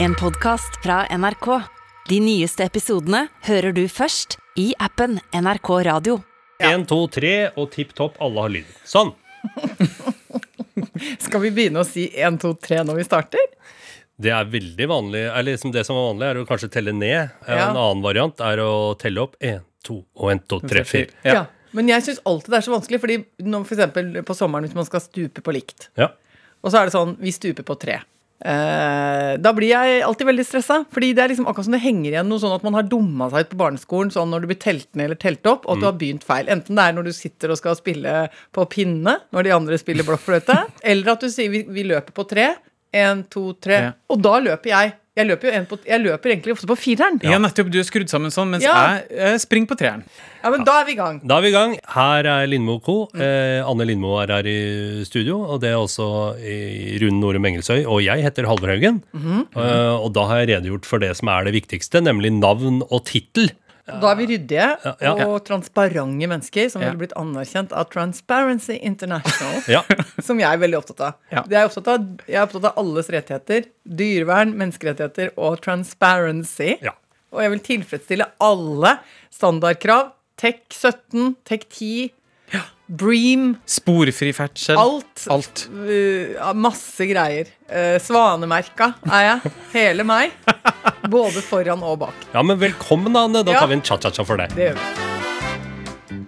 En podcast fra NRK. De nyeste episodene hører du først i appen NRK Radio. Én, to, tre, og tipp topp, alle har lyd. Sånn. Skal vi begynne å si 1, 2, 3 når vi starter? Det er veldig vanlig. Eller liksom det som er vanlig, er å kanskje telle ned. Ja. En annen variant er å telle opp én, to og en, to, tre, fire. Ja. Men jeg syns alltid det er så vanskelig, fordi når for eksempel på sommeren hvis man skal stupe på likt, Ja. og så er det sånn Vi stuper på tre. Eh, da blir jeg alltid veldig stressa. Fordi det er liksom akkurat som det henger igjen noe sånn at man har dumma seg ut på barneskolen sånn når du blir telt ned eller telt opp, og at du har begynt feil. Enten det er når du sitter og skal spille på pinne når de andre spiller blokkfløyte, eller at du sier vi, vi løper på tre. Én, to, tre. Ja. Og da løper jeg. Jeg løper, jo en på, jeg løper egentlig ofte på fireren. Ja, nettopp. Du er skrudd sammen sånn, mens Ja. jeg eh, springer på treeren. Ja, men da er vi i gang. Da er vi i gang. Her er Lindmo Co. Eh, Anne Lindmo er her i studio, og det er også i Rune Norum Engelsøy. Og jeg heter Halvor Haugen. eh, og da har jeg redegjort for det som er det viktigste, nemlig navn og tittel. Da er vi ryddige og transparente mennesker som ville blitt anerkjent av Transparency International. Som jeg er veldig opptatt av. Det er jeg, opptatt av. jeg er opptatt av alles rettigheter. Dyrevern, menneskerettigheter og transparency. Og jeg vil tilfredsstille alle standardkrav. TEK 17, TEK 10, Bream, Sporfri ferdsel. alt. Alt. Uh, masse greier. Uh, svanemerka er jeg. Hele meg. Både foran og bak. ja, men velkommen, Anne. Da Ja. tar vi en cha-cha-cha for deg. Det gjør vi.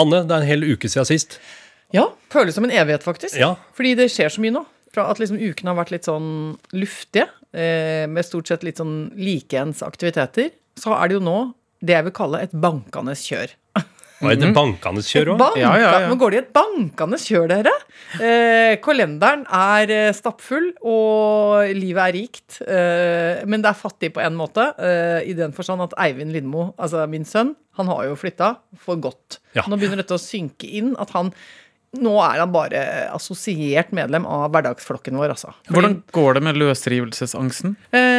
Anne, det er en hel uke siden sist. Ja, føles som en evighet, faktisk. Ja. Fordi det skjer så mye nå. Fra at liksom ukene har vært litt sånn luftige, eh, med stort sett litt sånn likeens aktiviteter, så er det jo nå det jeg vil kalle et bankende kjør. Og er det bankende kjør òg? Banka, Ja, ja, ja. Nå går det i et bankende kjør, dere. Eh, kalenderen er eh, stappfull, og livet er rikt. Eh, men det er fattig på en måte, eh, i den forstand at Eivind Lindmo, altså min sønn, han har jo flytta for godt. Ja. Nå begynner dette å synke inn, at han nå er han bare assosiert medlem av hverdagsflokken vår, altså. Fordi- Hvordan går det med løsrivelsesangsten? Eh,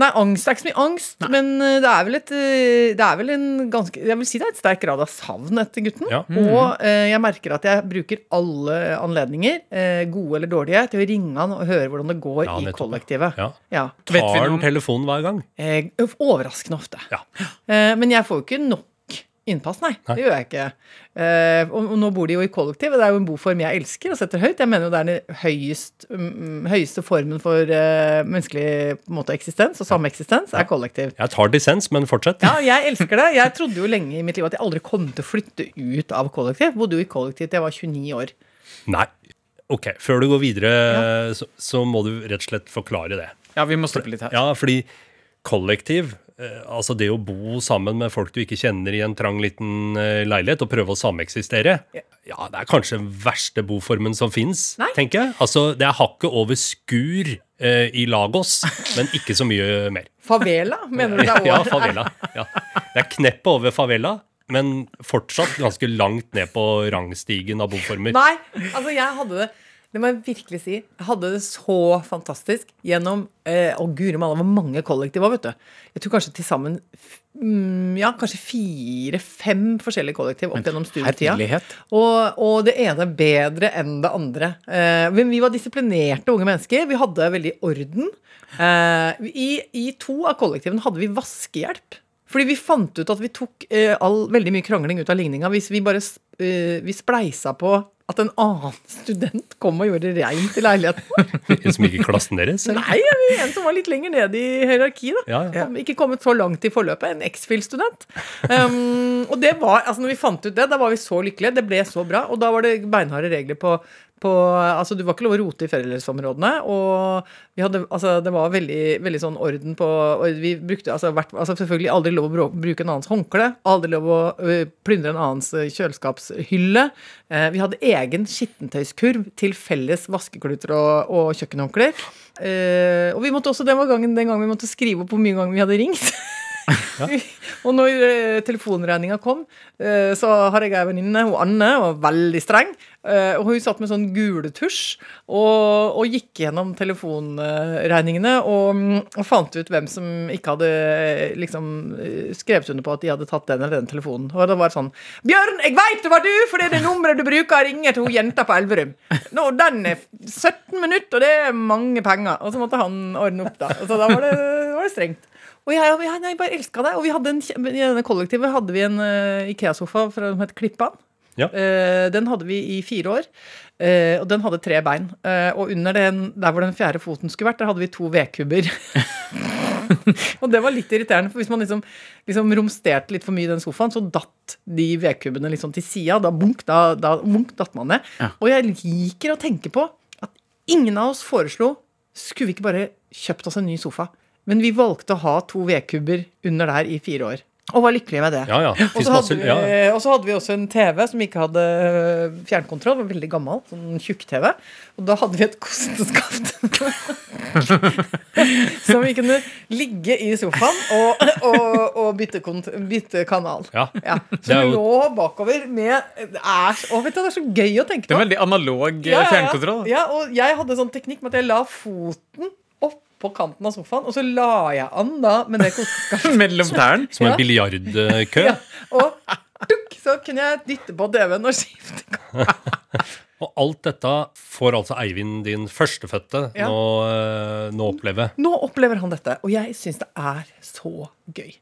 nei, angst det er ikke så mye angst, men eh, det er vel et eh, Det er vel en ganske Jeg vil si det er et sterk grad av savn etter gutten. Ja. Og eh, jeg merker at jeg bruker alle anledninger, eh, gode eller dårlige, til å ringe han og høre hvordan det går Ja, i kollektivet. Ja. Ja. Tar han telefonen hver gang? Eh, overraskende ofte. Ja. Eh, men jeg får jo ikke nok innpass, nei. Nei. Det gjør jeg ikke. Uh, og, og nå bor de jo i kollektiv, og det er jo en boform jeg elsker og setter høyt. Jeg mener jo det er den høyest, um, høyeste formen for uh, menneskelig måte, eksistens og sameksistens, er kollektiv. Jeg tar dissens, men fortsett. Ja, jeg elsker det. Jeg trodde jo lenge i mitt liv at jeg aldri kom til å flytte ut av kollektiv. Bodde jo i kollektiv til jeg var 29 år. Nei. Ok, før du går videre, så, så må du rett og slett forklare det. Ja, vi må stoppe litt her. Ja, fordi kollektiv, altså det å bo sammen med folk du ikke kjenner i en trang liten eh, leilighet, og prøve å sameksistere, ja, det er kanskje den verste boformen som fins, tenker jeg. Altså, det er hakket over skur eh, i Lagos, men ikke så mye mer. Favela, mener du det er Ja, favela. Ja. Det er kneppet over favela, men fortsatt ganske langt ned på rangstigen av boformer. Nei, altså jeg hadde det det må jeg virkelig si. Jeg hadde det så fantastisk gjennom eh, Å, guri malla, hvor mange kollektiv var, vet du. Jeg tror kanskje til sammen mm, Ja, kanskje fire-fem forskjellige kollektiv opp gjennom studietida. Og, og det ene er bedre enn det andre. Eh, men vi var disiplinerte unge mennesker. Vi hadde veldig orden. Eh, i, I to av kollektivene hadde vi vaskehjelp. Fordi vi fant ut at vi tok eh, all, veldig mye krangling ut av ligninga hvis vi bare eh, vi spleisa på at en annen student kom og gjorde reint i leiligheten. Som gikk i klassen deres? eller? Nei, en som var litt lenger nede i hierarkiet. Ja, ja. Ikke kommet så langt i forløpet. En X-Fill-student. Um, og det var, altså når vi fant ut det, da var vi så lykkelige. Det ble så bra. Og da var det beinharde regler på, på altså Du var ikke lov å rote i fellesområdene. Og hadde, altså det var veldig, veldig sånn orden på Vi brukte altså, hvert, altså selvfølgelig aldri lov å bruke en annens håndkle. Aldri lov å plyndre en annens kjøleskapshylle. Eh, vi hadde egen skittentøyskurv til felles vaskekluter og, og kjøkkenhåndklær. Eh, og vi måtte også, var gangen den gangen vi måtte skrive opp hvor mye ganger vi hadde ringt. og når uh, telefonregninga kom, eh, så har jeg ei venninne, hun Anne, og var veldig streng. Eh, og hun satt med sånn gule tusj og, og gikk gjennom telefonregningene og, og, fant ut hvem som ikke hadde liksom skrevet under på at de hadde tatt den eller den telefonen. Og det var sånn 'Bjørn, jeg veit det var du, for det er det nummeret du bruker å ringe til hun jenta på Elverum.' Nå, den er 17 minutter, og det er mange penger. Og så måtte han ordne opp, da. Og så da var det, var det strengt. Og jeg, jeg, jeg bare elska det. Og vi hadde en, i denne kollektivet hadde vi en uh, Ikea-sofa som het Klippan. Ja. Uh, den hadde vi i fire år. Uh, og den hadde tre bein. og under den, der hvor den fjerde foten skulle vært, der hadde vi to vedkubber. og det var litt irriterende, for hvis man liksom, liksom romsterte litt for mye i den sofaen, så datt de vedkubbene liksom til sida. Da bunk, da, da bunk datt man ned. Ja. Og jeg liker å tenke på at ingen av oss foreslo Skulle vi ikke bare kjøpt oss en ny sofa? Men vi valgte å ha to vedkubber under der i fire år. Og var lykkelige med det. Ja, ja. Og så hadde, vi- ja. og så hadde vi også en TV som ikke hadde fjernkontroll. Den var veldig gammel. Sånn tjukk-TV. Og da hadde vi et kosteskaft. som vi kunne ligge i sofaen og, og, og bytte, kont bytte kanal. Ja. Ja. Så vi jo- lå bakover med er, å, vet du, det er så gøy å tenke på. Det er veldig analog eh, Ja, ja, ja. fjernkontroll. Ja, og jeg hadde sånn teknikk med at jeg la foten oppå kanten av sofaen, og så la jeg an da med det kosteskaftet. Mellom tærne. Som en Ja. biljardkø. Ja, og dukk, så kunne jeg dytte på DV-en og skifte. Og alt dette får altså Eivind, din førstefødte, Ja. nå, eh, nå oppleve. Nå opplever han dette, og jeg syns det er så gøy.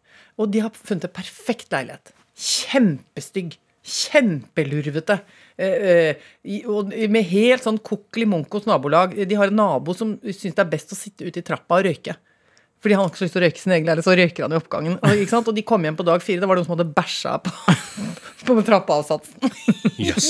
Og de har funnet en perfekt leilighet. Kjempestygg. Kjempelurvete. Eh, eh, i- med helt sånn kokkeli munkos nabolag. De har en nabo som syns det er best å sitte ute i trappa og røyke. Fordi han har ikke så lyst til å røyke sin egen leilighet, så røyker han i oppgangen. Og, de kom hjem på dag fire, da var det noen som hadde bæsja på, på trappeavsatsen. Yes.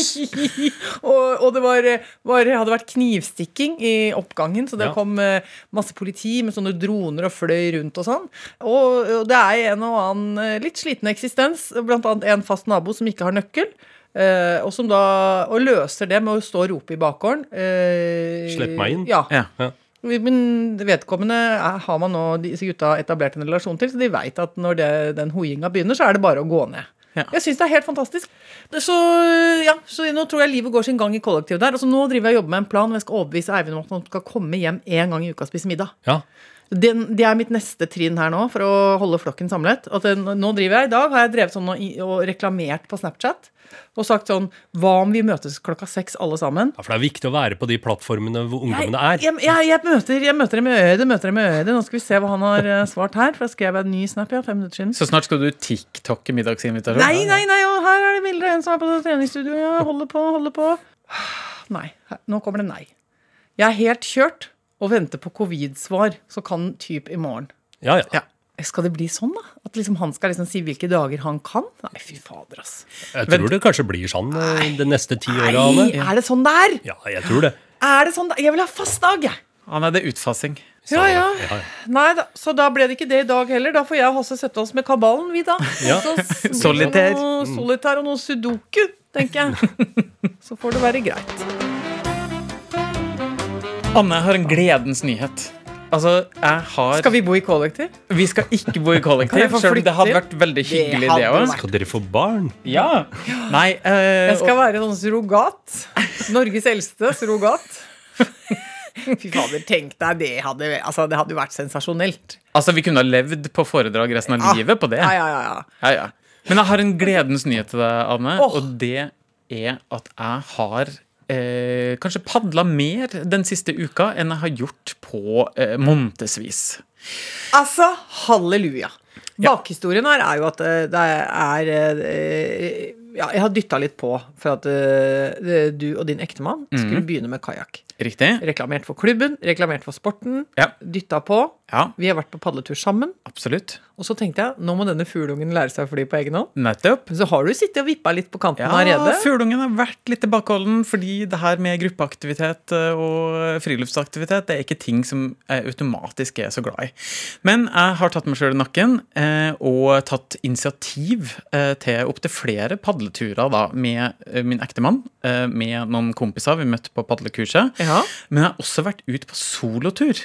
og, og det var, var, hadde vært knivstikking i oppgangen, så det Ja. kom eh, masse politi med sånne droner og fløy rundt og sånn. Og, og det er en og annen litt sliten eksistens, blant annet en fast nabo som ikke har nøkkel. Eh, og som da og løser det med å stå og rope i bakgården. eh, Slipp meg inn. Ja. Ja. Men vedkommende er, har man nå disse gutta etablert en relasjon til, så de veit at når det, den hoiinga begynner, så er det bare å gå ned. Ja. Jeg syns det er helt fantastisk. Det, så, ja, så nå tror jeg livet går sin gang i kollektivet der. Altså, nå driver jeg og jobber med en plan og jeg skal overbevise Eivind om at han skal komme hjem en gang i uka og spise middag. Ja. Det, det er mitt neste trinn her nå for å holde flokken samlet. At det, nå driver jeg, I dag har jeg drevet sånn og, og reklamert på Snapchat og sagt sånn Hva om vi møtes klokka seks alle sammen? ja, for det er viktig å være på de plattformene hvor ungdommene er. jeg, jeg, jeg, møter, jeg møter dem med øyet, møter dem med øyet. Nå skal vi se hva han har eh, svart her. For jeg skrev en ny snap ja, fem minutter siden. Så snart skal du tiktokke middagsinvitasjon? Nei, nei, nei, og her er det bilder av en som er på treningsstudio. Ja, holder på, holder på. Nei. her- Nå kommer det nei. Jeg er helt kjørt og venter på covid-svar, så kan typ i morgen. Ja, ja. Ja. Skal det bli sånn, da? At liksom han skal liksom si hvilke dager han kan? Nei, fy fader, ass. Jeg tror det kanskje blir sånn nei, de neste ti åra. Er det sånn der? Ja, jeg tror det. Er det sånn det? Jeg vil ha fast dag, jeg. Ah, nei, det er utfasing. Ja, ja. ja. Nei da, så da ble det ikke det i dag heller. Da får jeg og Hasse sette oss med kabalen, vi, da. Ja. Solitær. Solitær og noe sudoku, tenker jeg. Så får det være greit. Anne, jeg har en gledens nyhet. Altså, jeg har Skal vi bo i kollektiv? Vi skal ikke bo i kollektiv, selv om det hadde vært veldig hyggelig, det òg. Skal dere få barn? Ja. Nei, uh, Jeg skal være sånn surrogat. Norges eldste surrogat. Fy fader, tenk deg det hadde Altså, det hadde jo vært sensasjonelt. altså, vi kunne ha levd på foredrag resten av livet på det. Ja, ja, ja, ja. Ja, ja. Men jeg har en gledens nyhet til deg, Anne. oh. Og det er at jeg har eh, kanskje padla mer den siste uka enn jeg har gjort på eh, månedsvis. Altså, halleluja. Bakhistorien her er jo at eh, det er eh, Ja, jeg har dytta litt på for at eh, du og din ektemann skulle begynne med kajakk. Riktig? Reklamert for klubben, reklamert for sporten. Ja. Dytta på. Ja, Vi har vært på padletur sammen. absolutt. Og så tenkte jeg nå må denne fugleungen lære seg å fly på egen hånd. Nettopp. Så har du sittet og vippa litt på kanten Ja, allerede. Fugleungen har vært litt tilbakeholden, fordi det her med gruppeaktivitet eh, og friluftsaktivitet det er ikke ting som jeg automatisk er så glad i. Men jeg har tatt meg sjøl i nakken eh, og tatt initiativ eh, til opptil flere padleturer da, med min ektemann, med noen kompiser vi møtte på padlekurset. Ja. Men jeg har også vært ut på solotur.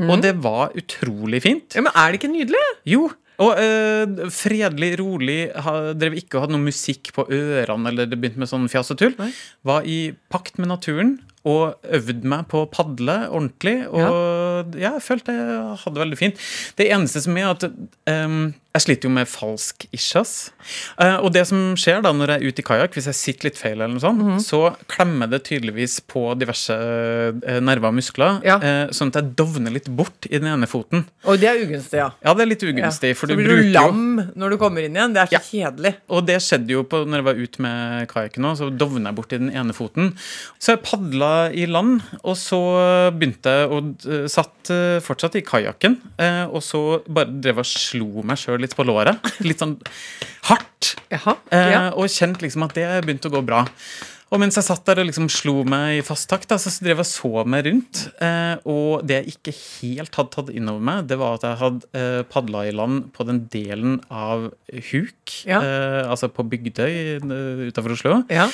Og det var utrolig fint. ja, Men er det ikke nydelig? Jo, Og øh, fredelig, rolig, ha, drev ikke og hadde noe musikk på ørene eller det begynte med sånn fjas og tull. Nei. Var i pakt med naturen og øvde meg på å padle ordentlig. Og ja. jeg følte jeg hadde det veldig fint. Det eneste som er at ehm, jeg sliter jo med falsk isjas. Eh, og det som skjer da når jeg er ute i kajakk, hvis jeg sitter litt feil, eller noe sånt, Mhm. så klemmer det tydeligvis på diverse eh, nerver og muskler, Ja. eh, sånn at jeg dovner litt bort i den ene foten. Og det er ugunstig, ja. Ja, det er litt ja. ugunstig. For så du blir du lam jo når du kommer inn igjen. Det er så Ja. kjedelig. Og det skjedde jo på, når jeg var ute med kajakken òg, så dovna jeg bort i den ene foten. Så jeg padla i land, og så begynte jeg eh, Satt fortsatt i kajakken, og så bare drev jeg og slo meg sjøl litt på låret. Litt sånn hardt. Jaha. Eh, Og kjent liksom at det begynte å gå bra. Og mens jeg satt der og liksom slo meg i fast takt, da, så drev jeg så meg rundt. Eh, og det jeg ikke helt hadde tatt inn over meg, det var at jeg hadde eh, padla i land på den delen av Huk, Ja. eh, altså på Bygdøy uh, utafor Oslo. Ja.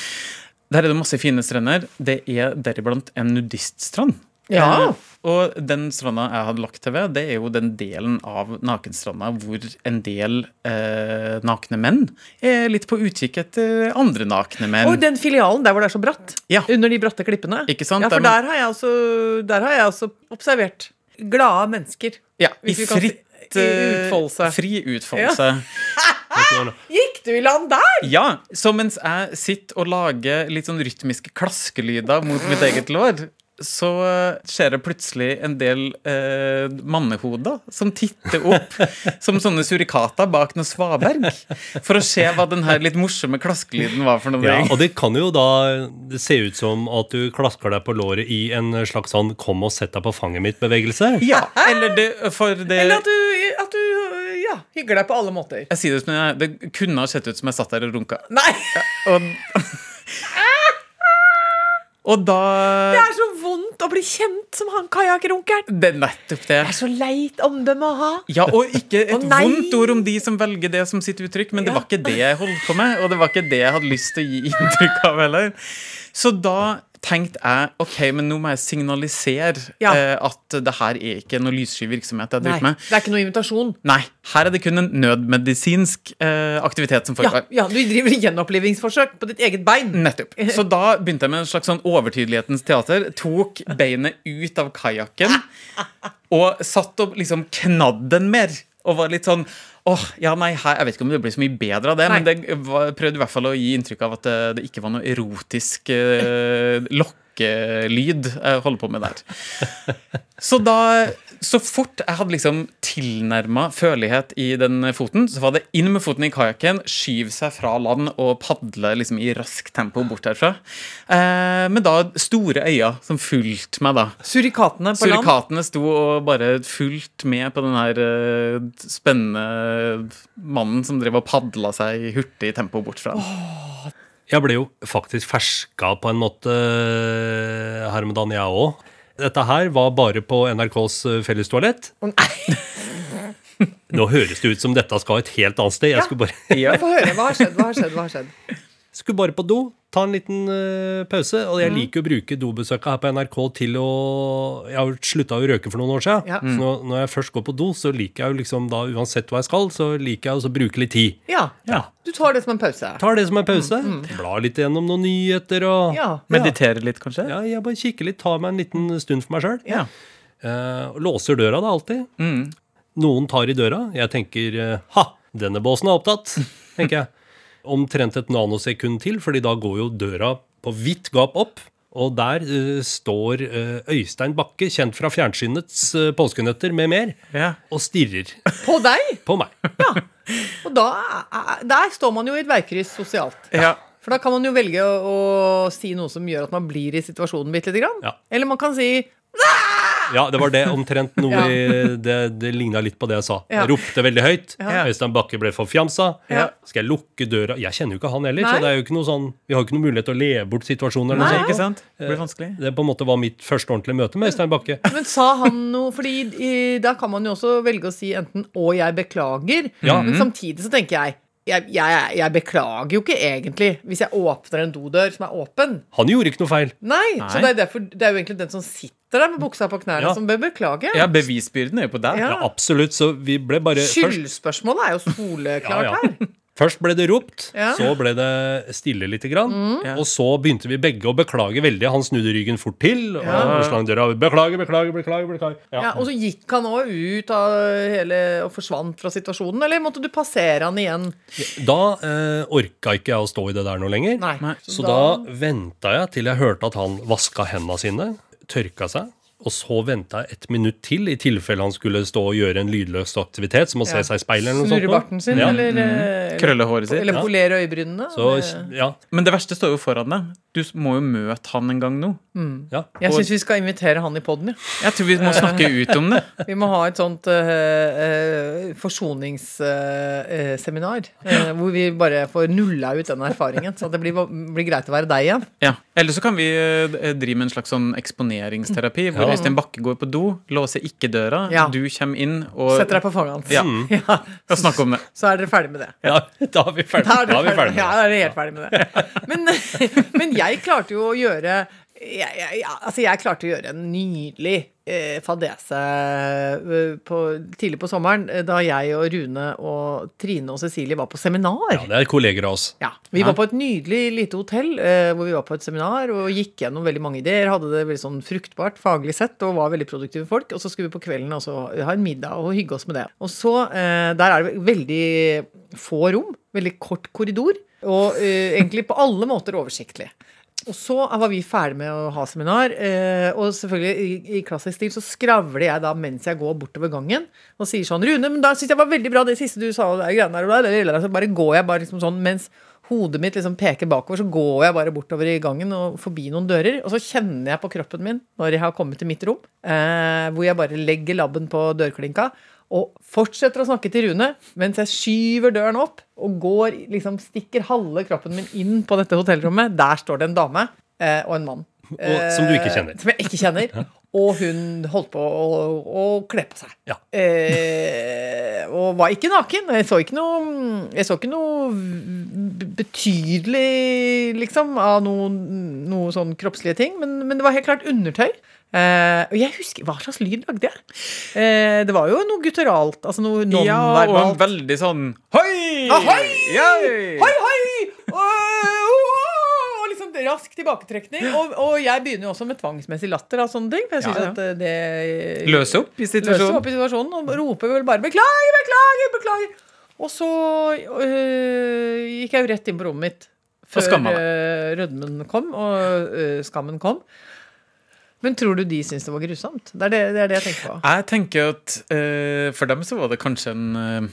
Der er det masse fine strender. Det er deriblant en nudiststrand. Ja. Eh, og den stranda jeg hadde lagt til ved, det er jo den delen av nakenstranda hvor en del eh, nakne menn er litt på utkikk etter andre nakne menn. Og den filialen der hvor det er så bratt. Ja. Under de bratte klippene. Ikke sant? Ja, for Der- har jeg også, der har jeg også observert glade mennesker. ja, I fritt i eh, utfoldelse. Fri utfoldelse. Gikk du i land der? Ja, så mens jeg sitter og lager litt sånn rytmiske klaskelyder mot mitt eget lår, så skjer det plutselig en del eh, mannehoder som titter opp som sånne surikater bak noe svaberg, for å se hva den her litt morsomme klaskelyden var for noe. Ja, og det kan jo da se ut som at du klasker deg på låret i en slags sånn 'kom og sett deg på fanget mitt'-bevegelse. Ja, eller det, for det Eller at du, at du ja, hygger deg på alle måter. Jeg sier det som jeg, det kunne ha sett ut som jeg satt der og runka. Nei! Og, og da Det er så vondt å bli kjent som han kajakkrunkeren. Det er nettopp det. Det er så leit omdømme å ha. Ja, og ikke et Å, vondt ord om de som velger det som sitt uttrykk, men det Ja. var ikke det jeg holdt på med, og det var ikke det jeg hadde lyst til å gi inntrykk av heller. Så da tenkte jeg ok, men nå må jeg signalisere Ja. eh, at det her er ikke noe lyssky virksomhet jeg driver med. det er ikke noe invitasjon. Nei, her er det kun en nødmedisinsk eh, aktivitet som Ja, foregår. ja, Du driver gjenopplivingsforsøk på ditt eget bein. Nettopp. Så da begynte jeg med en slags sånn overtydelighetens teater. Tok beinet ut av kajakken og satt og liksom knadd den mer. Og var litt sånn åh, ja, nei, her, Jeg vet ikke om det blir så mye bedre av det, men Nei. det var, prøvde i hvert fall å gi inntrykk av at det, det ikke var noe erotisk eh, lokkelyd jeg holder på med der. Så da Så fort jeg hadde liksom tilnærma følelighet i den foten, så var det inn med foten i kajakken, skyve seg fra land og padle liksom i raskt tempo bort herfra. Eh, med da store øyne som fulgte meg, da. Surikatene på land. Surikatene sto og bare fulgte med på den her eh, spennende mannen som drev og padla seg i hurtig tempo bort fra den. Jeg ble jo faktisk ferska på en måte her om dagen, jeg òg. Dette her var bare på NRKs fellestoalett. Å. Nå høres det ut som dette skal et helt annet sted. Jeg skulle bare, Få høre. Hva har skjedd? Hva har skjedd? Hva har skjedd? Skulle bare på do, ta en liten uh, pause. Og jeg liker å bruke dobesøka her på NRK til å Jeg har slutta å røyke for noen år siden. Ja. Så når, når jeg først går på do, så liker jeg jo liksom da, uansett hva jeg skal, så liker jeg å bruke litt tid. Ja. Ja. Du tar det som en pause. Tar det som en pause. Blar litt gjennom noen nyheter og Ja. Meditere litt, kanskje? Ja, jeg bare kikker litt, tar meg en liten stund for meg sjøl. Ja. Uh, låser døra da alltid. Mm. Noen tar i døra. Jeg tenker eh, ha, denne båsen er opptatt. tenker jeg. Omtrent et nanosekund til, fordi da går jo døra på vidt gap opp. Og der uh, står uh, Øystein Bakke, kjent fra fjernsynets uh, påskenøtter med mer, Ja. og stirrer På deg. på meg. Og da, er- der står man jo i et veikryss sosialt. ja. For da kan man jo velge å, å si noe som gjør at man blir i situasjonen bitte lite grann. Ja. Eller man kan si Ja, det var det. Omtrent noe Ja. i Det, det ligna litt på det jeg sa. Ja. Jeg ropte veldig høyt. Ja. Øystein Bakke ble forfjamsa. Ja. Skal jeg lukke døra? Jeg kjenner jo ikke han heller, Nei. så det er jo ikke noe sånn Vi har jo ikke noe mulighet til å leve bort situasjoner. eller Nei. noe. Ikke sant? Det blir vanskelig. Det på en måte var mitt første ordentlige møte med Øystein Bakke. Men sa han noe Fordi i, da kan man jo også velge å si enten 'å, jeg beklager', Ja. men samtidig så tenker jeg jeg, jeg, jeg beklager jo ikke egentlig hvis jeg åpner en dodør som er åpen. Han gjorde ikke noe feil. Nei, Nei. så det er, derfor, det er jo egentlig den som sitter der med buksa på knærne, Ja. som bør beklage. Ja, bevisbyrden er jo på deg. Ja. Ja, absolutt. Så vi ble bare Skyldspørsmålet er jo soleklart her. først ble det ropt, Ja. så ble det stille lite grann. Ja. Og så begynte vi begge å beklage veldig. Han snudde ryggen fort til. Og Ja. slang døra. Beklager, beklager, beklager. beklager. Ja. Ja, og så gikk han òg ut av hele, og forsvant fra situasjonen, eller måtte du passere han igjen? Da eh, orka ikke jeg å stå i det der noe lenger. Nei. Nei. Så da venta jeg til jeg hørte at han vaska hendene sine, tørka seg. Og så venta jeg et minutt til, i tilfelle han skulle stå og gjøre en lydløs aktivitet, som å se seg i speilet eller noe sånt. Snurre barten sin, Ja. eller, mm. Krølle håret sitt. eller polere øyebrynene? Så, ja, Men det verste står jo foran deg. Du må jo møte han en gang nå. ja. Jeg syns vi skal invitere han i poden, ja. Jeg tror vi må snakke ut om det. Vi må ha et sånt uh, forsoningsseminar. hvor vi bare får nulla ut den erfaringen, så det blir, blir greit å være deg igjen. Ja. Eller så kan vi eh, drive med en slags sånn eksponeringsterapi, hvor Ja. Øystein Bakke går på do, låser ikke døra, Ja. du kommer inn og, Setter deg på fanget hans. Ja. Ja, og snakker om det. Så er dere ferdig med det. ja, da er vi. Da er Da er vi ferdig, ja, da er dere helt ferdig med det. Men, men jeg klarte jo å gjøre jeg, jeg, ja, altså jeg klarte å gjøre en nydelig eh, fadese eh, på, tidlig på sommeren, eh, da jeg og Rune og Trine og Cecilie var på seminar. Ja, det er kolleger av oss. Ja, Vi var på et nydelig lite hotell eh, hvor vi var på et seminar og gikk gjennom veldig mange ideer. Hadde det veldig sånn fruktbart faglig sett og var veldig produktive folk. Og så skulle vi på kvelden også ha en middag og hygge oss med det. Og så, eh, Der er det veldig få rom. Veldig kort korridor. Og eh, egentlig på alle måter oversiktlig. Og så var vi ferdig med å ha seminar, eh, og selvfølgelig i, i klassisk stil så skravler jeg da mens jeg går bortover gangen og sier sånn Rune, men da syns jeg var veldig bra det siste du sa, og greiene der, og der, så bare går jeg bare liksom sånn mens hodet mitt liksom peker bakover, så går jeg bare bortover i gangen og forbi noen dører, og så kjenner jeg på kroppen min når jeg har kommet til mitt rom, eh, hvor jeg bare legger labben på dørklinka. Og fortsetter å snakke til Rune mens jeg skyver døren opp og går, liksom stikker halve kroppen min inn på dette hotellrommet. Der står det en dame eh, og en mann. Og, som du ikke kjenner. Eh, Som jeg ikke kjenner. Og hun holdt på å, å kle på seg. Ja. Eh, og var ikke naken. Jeg så ikke noe, jeg så ikke noe betydelig, liksom, av noen noe sånn kroppslige ting. Men, men det var helt klart undertøy. Eh, og jeg husker Hva slags lyd lagde jeg? Uh, det var jo noe gutturalt. Altså noe Ja, og en veldig sånn Hoi! Ahoi! Yay! Hoi, hoi! Og, og liksom rask tilbaketrekning. Og, og jeg begynner jo også med tvangsmessig latter av sånne ting. For jeg synes Ja, ja. at eh, det Løs opp i situasjonen. opp i situasjonen og roper vel bare 'beklager, beklager', beklager. Og så øh, gikk jeg jo rett inn på rommet mitt før øh, rødmen kom og øh, skammen kom. Men tror du de syns det var grusomt? Det er det, det, er det jeg tenker på. Jeg tenker at uh, for dem så var det kanskje en eh,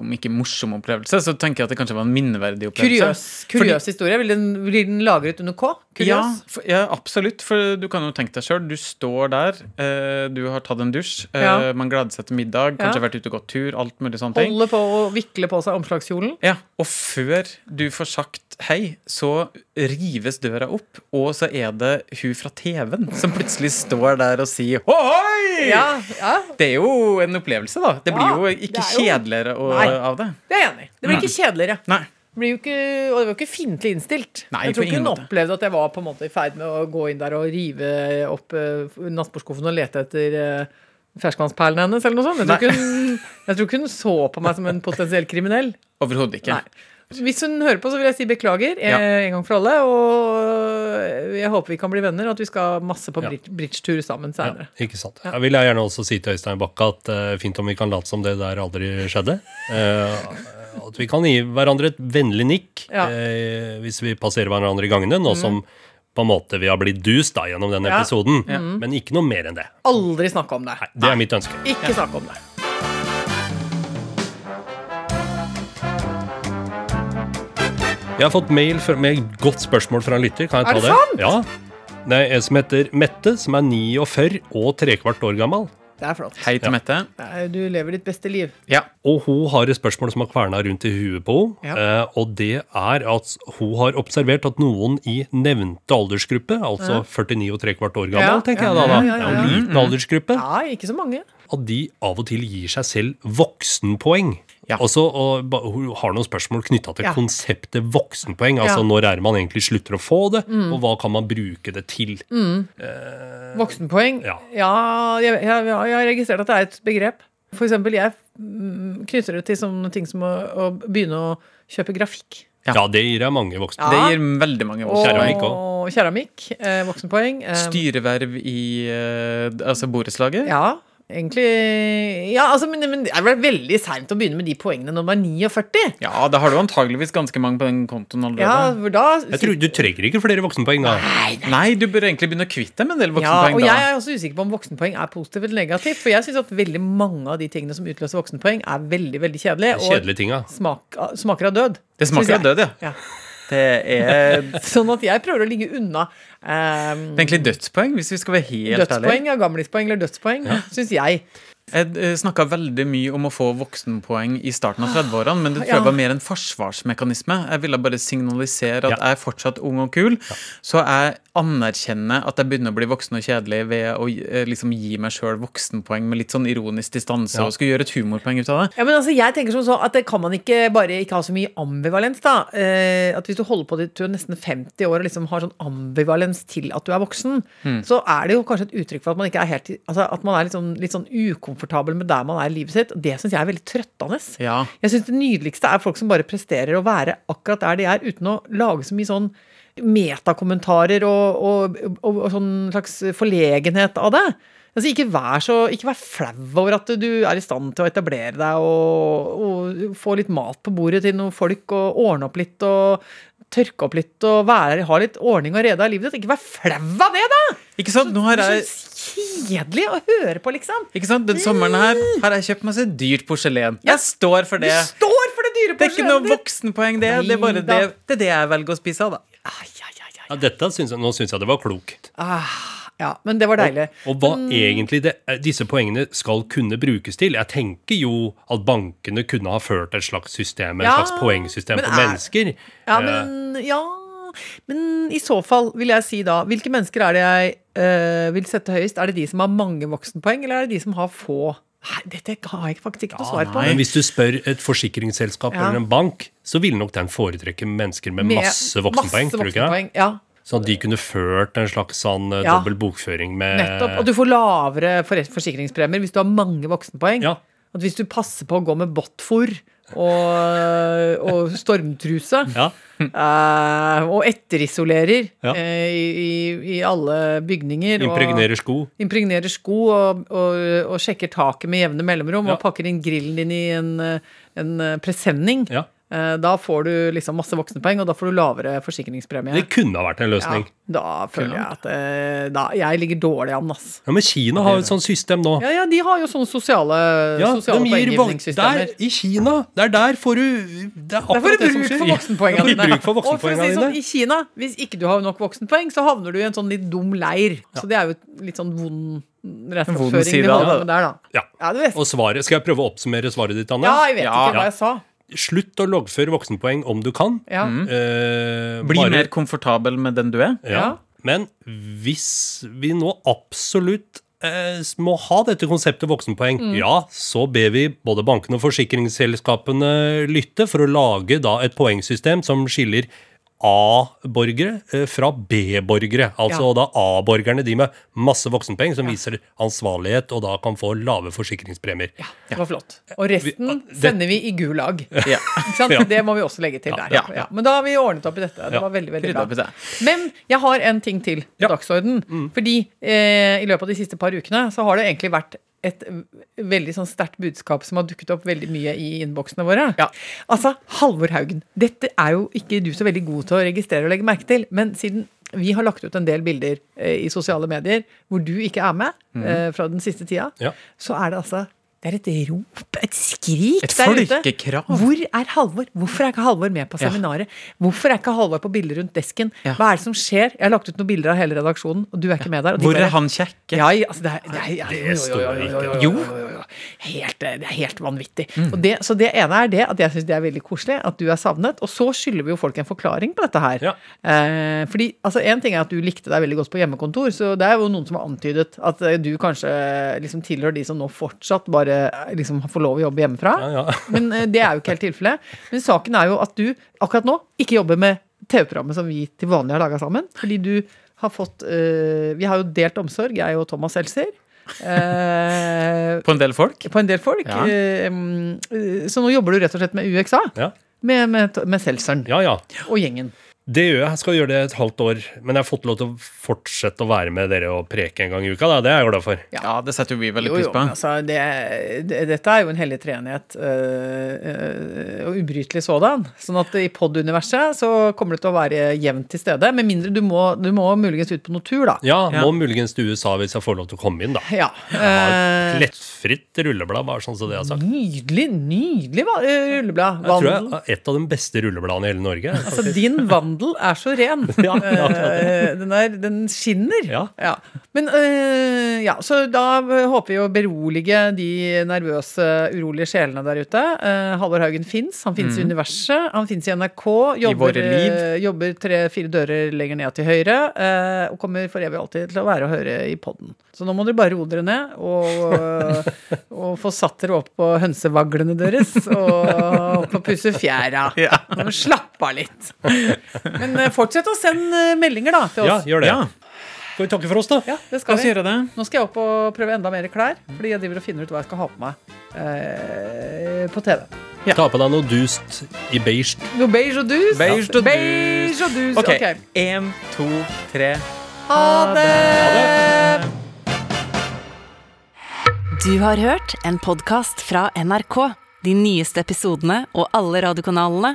om ikke morsom opplevelse, så tenker jeg at det kanskje var en minneverdig opplevelse. Kuriøs, historie. Blir den, den lagret under K? Ja, for, ja, absolutt. For du kan jo tenke deg sjøl. Du står der, eh, du har tatt en dusj, eh, Ja. man gleder seg til middag, kanskje Ja. vært ute og gått tur, alt mulig sånne ting. Holder på å vikle på seg omslagskjolen. Ja, Og før du får sagt hei, så rives døra opp, og så er det hun fra TV-en som plutselig står der og sier ohoi! Ja, ja, Det er jo en opplevelse, da. Det blir jo ikke jo- kjedeligere å, Nei. Av det. det er jeg enig i. Det blir ikke kjedeligere. Nei. Ikke, og det var jo ikke fiendtlig innstilt. Nei, jeg tror ikke hun måte. opplevde at jeg var på en måte i ferd med å gå inn der og rive opp uh, nattbordskuffen og lete etter uh, ferskvannsperlene hennes, eller noe sånt. Jeg tror, ikke hun, jeg tror ikke hun så på meg som en potensiell kriminell. Overhodet ikke. Nei. Hvis hun hører på, så vil jeg si beklager eh, Ja. en gang for alle. Og jeg håper vi kan bli venner, og at vi skal masse på bridge- bridgetur sammen Ja, senere. ikke sant. Jeg vil jeg gjerne også si til Øystein Bakke at uh, fint om vi kan late som det der aldri skjedde. Uh, at vi kan gi hverandre et vennlig nikk Ja. eh, hvis vi passerer hverandre i gangene, nå som på en måte vi har blitt dust da gjennom denne Ja. episoden. Men ikke noe mer enn det. Aldri snakke om det. Nei, det er mitt ønske. Ikke snakke om det. Jeg har fått mail fra- med et godt spørsmål fra en lytter. Kan jeg ta Er det det? sant? Ja. Det er en som heter Mette, som er 49 og trekvart år gammel. Det er flott. Hei til Mette. Du lever ditt beste liv. Ja. Og hun har et spørsmål som har kverna rundt i huet på henne. Ja. Eh, og det er at hun har observert at noen i nevnte aldersgruppe, altså 49 og trekvart år gammel, Ja, tenker ja, jeg da, da. ja, ja, Det er jo en liten aldersgruppe. Ja, ikke så mange. At de av og til gir seg selv voksenpoeng. Ja. Og så og hun har noen spørsmål knytta til Ja. konseptet voksenpoeng. Altså Ja. Mm. når er man egentlig slutter å få det, og hva kan man bruke det til? Voksenpoeng? Ja. jeg, jeg, jeg har registrert at det er et begrep. For eksempel, jeg mm, knytter det til sånne ting som å, å begynne å kjøpe grafikk. Ja. Ja, det gir deg mange voksne. Ja. Det gir veldig mange Og Keramikk voksenpoeng. keramikk. Eh, voksenpoeng. Eh, Styreverv i eh, altså borettslaget. Ja, egentlig Ja, altså, men, men det er vel veldig seint å begynne med de poengene når man er 49. Ja, da har du antageligvis ganske mange på den kontoen Ja, for da Jeg tror Du trenger ikke flere voksenpoeng da. Nei, du bør egentlig begynne å kvitte deg med en del voksenpoeng. ja, og og jeg er også usikker på om voksenpoeng er positivt eller negativt. For jeg syns at veldig mange av de tingene som utløser voksenpoeng, er veldig veldig kjedelige. Kjedelige tinga. smak, smaker av død. Det smaker av død, ja. Ja. Det er Sånn at jeg prøver å ligge unna um, Det er egentlig dødspoeng, hvis vi skal være helt ærlige. dødspoeng, ja, gamlispoeng eller dødspoeng, syns jeg. Jeg snakka veldig mye om å få voksenpoeng i starten av 30-årene, men det tror jeg var mer en forsvarsmekanisme. Jeg ville bare signalisere at Ja. jeg er fortsatt ung og kul, så jeg anerkjenner at jeg begynner å bli voksen og kjedelig ved å eh, liksom gi meg sjøl voksenpoeng med litt sånn ironisk distanse, Ja. og skulle gjøre et humorpoeng ut av det. Ja, men altså, jeg tenker som så at det kan man ikke bare ikke ha så mye ambivalens, da. Eh, at hvis du holder på til nesten 50 år og liksom har sånn ambivalens til at du er voksen, mm. så er det jo kanskje et uttrykk for at man ikke er helt Altså at man er litt sånn, litt sånn ukomfortabel med der man er i livet sitt. Det syns jeg er veldig trøttende. Ja. Jeg syns det nydeligste er folk som bare presterer å være akkurat der de er, uten å lage så mye sånn metakommentarer og, og, og, og sånn slags forlegenhet av det. Altså, ikke, vær så, ikke vær flau over at du er i stand til å etablere deg og, og få litt mat på bordet til noen folk, og ordne opp litt og tørke opp litt og være, ha litt ordning og rede i livet ditt. Ikke vær flau av det, da! Ikke sant? Nå har jeg Så kjedelig å høre på, liksom. ikke sant? Den sommeren her har jeg kjøpt masse dyrt porselen. Ja. Jeg står for det. Du står for det dyre Det er ikke noe voksenpoeng, det. Det er bare det, det, er det jeg velger å spise av, da. Ai, ai, ai, ai. Ja, dette syns jeg, nå syns jeg det var klokt. Ah, ja, men det var deilig. Og hva egentlig det, eh, disse poengene skal kunne brukes til. Jeg tenker jo at bankene kunne ha ført et slags system, et Ja, slags poengsystem for er- mennesker. Ja, Eh, men, ja, men i så fall vil jeg si da Hvilke mennesker er det jeg øh, vil sette høyest? Er det de som har mange voksenpoeng, eller er det de som har få? Nei, dette har jeg faktisk ikke noe svar på. Men hvis du spør et forsikringsselskap Ja. eller en bank, så vil nok den foretrekke mennesker med, Med masse voksenpoeng. det? voksenpoeng, Ja, Sånn at de kunne ført en slags sånn eh, Ja. dobbel bokføring med nettopp. Og du får lavere forsikringspremier hvis du har mange voksenpoeng. Ja. At hvis du passer på å gå med båtfôr og, og stormtruse Ja. uh, og etterisolerer eh, i, i, alle bygninger og- Impregnerer sko. impregnerer sko og, og, og sjekker taket med jevne mellomrom og pakker inn grillen din i en, en presenning, Ja. Eh, da får du liksom masse voksenpoeng, og da får du lavere forsikringspremie. Det kunne ha vært en ja, løsning. da føler jeg at eh, da, jeg ligger dårlig an, ass. Ja, Men Kina har jo et sånt system nå. Ja, ja, de har jo sånne sosiale, Ja, sosiale poenggivningssystemer. Der, I Kina, der der får du Det er Der får akkurat du det som bruk skjer. for voksenpoengene Ja, får du bruk for Og for å si sånn. I Kina, hvis ikke du har nok voksenpoeng, så havner du i en sånn litt dum leir. Så det er jo litt sånn vond vond de av holder det. på med der, da. Ja. Ja, du vet. Og svaret, Skal jeg prøve å oppsummere svaret ditt, Anne? Ja, jeg vet Ja. ikke hva jeg sa. Slutt å loggføre voksenpoeng om du kan. Ja. Eh, Bli bare- mer komfortabel med den du er. Ja. Ja. Men hvis vi nå absolutt eh, må ha dette konseptet voksenpoeng, Mm. ja, så ber vi både bankene og forsikringsselskapene lytte for å lage da et poengsystem som skiller A-borgere eh, fra B-borgere. Altså Ja. da A-borgerne, de med masse voksenpenger, som viser ansvarlighet og da kan få lave forsikringspremier. Ja, Det var flott. Og resten det- sender vi i gulag. Ja. Ikke sant? Ja. Det må vi også legge til der. Ja. Ja. Men da har vi ordnet opp i dette. Det Ja. var veldig, veldig bra. Men jeg har en ting til på Ja. dagsorden. Fordi eh, i løpet av de siste par ukene så har det egentlig vært et veldig sånn sterkt budskap som har dukket opp veldig mye i innboksene våre. Ja. Altså, Halvor Haugen. Dette er jo ikke du så veldig god til å registrere og legge merke til, men siden vi har lagt ut en del bilder eh, i sosiale medier hvor du ikke er med eh, fra den siste tida, Ja. så er det altså det er et rop, et skrik et der ute. Et folkekrav. Hvor er Halvor? Hvorfor er ikke Halvor med på seminaret? Ja. Hvorfor er ikke Halvor på bilder rundt desken? Ja. Hva er det som skjer? Jeg har lagt ut noen bilder av hele redaksjonen, og du er ikke med der. De Hvor er han kjekke? Ja, altså det er, det er, det er jo, Helt, det er helt vanvittig. Mm. Det, så det ene er det at jeg syns det er veldig koselig at du er savnet. Og så skylder vi jo folk en forklaring på dette her. Ja. Eh, fordi altså én ting er at du likte deg veldig godt på hjemmekontor, så det er jo noen som har antydet at du kanskje liksom tilhører de som nå fortsatt bare eh, liksom får lov å jobbe hjemmefra. Ja, ja. Men eh, det er jo ikke helt tilfellet. Men saken er jo at du akkurat nå ikke jobber med TV-programmet som vi til vanlig har laga sammen. Fordi du har fått uh, Vi har jo delt omsorg, jeg og Thomas Seltzer. Uh, På en del folk. på en del folk. Ja. Eh, så nå jobber du rett og slett med UXA. Ja. Med, med, med Seltzeren ja, ja. og gjengen. Det gjør jeg. Jeg skal gjøre det et halvt år. Men jeg har fått lov til å fortsette å være med dere og preke en gang i uka. Da. Det er jeg glad for. Ja, det setter jo vi veldig Jo, pris på. altså, det, det, dette er jo en hellig treenighet, øh, øh, og ubrytelig sådan. Sånn at i pod-universet så kommer det til å være jevnt til stede. Med mindre du må, du må muligens ut på noe tur, da. Ja, Ja. må muligens til USA hvis jeg får lov til å komme inn, da. Ja. Jeg har et lettfritt rulleblad, bare sånn som det jeg har sagt. Nydelig, nydelig rulleblad. øh, rulleblad. Jeg tror jeg er et av de beste rullebladene i hele Norge. Altså, din vandel er så ren. Ja, ja, Eh, den, er, den skinner. Ja. Men øh, ja, så da håper vi å berolige de nervøse, urolige sjelene der ute. Uh, Halvor Haugen fins. Han fins i universet. Han fins i NRK. Jobber, eh, jobber tre-fire dører lenger ned til høyre. eh, og kommer for evig alltid til å være å høre i poden. Så nå må dere bare roe dere ned og, og få satt dere opp på hønsevaglene deres og på pusse fjæra. Ja. Slappe av litt. Men eh, fortsett å sende eh, meldinger da til Ja, gjør det. Ja, Skal vi takke for oss, da? Ja, det la skal oss vi. gjøre det. Nå skal jeg opp og prøve enda mer klær, fordi jeg driver og finner ut hva jeg skal ha på meg eh, på TV. Ta på deg noe dust i beige. Noe beige og dus. Beige og. Beige og dus. Ok, Ok. én, to, tre. Ha det! Du har hørt en podkast fra NRK. De nyeste episodene og alle radiokanalene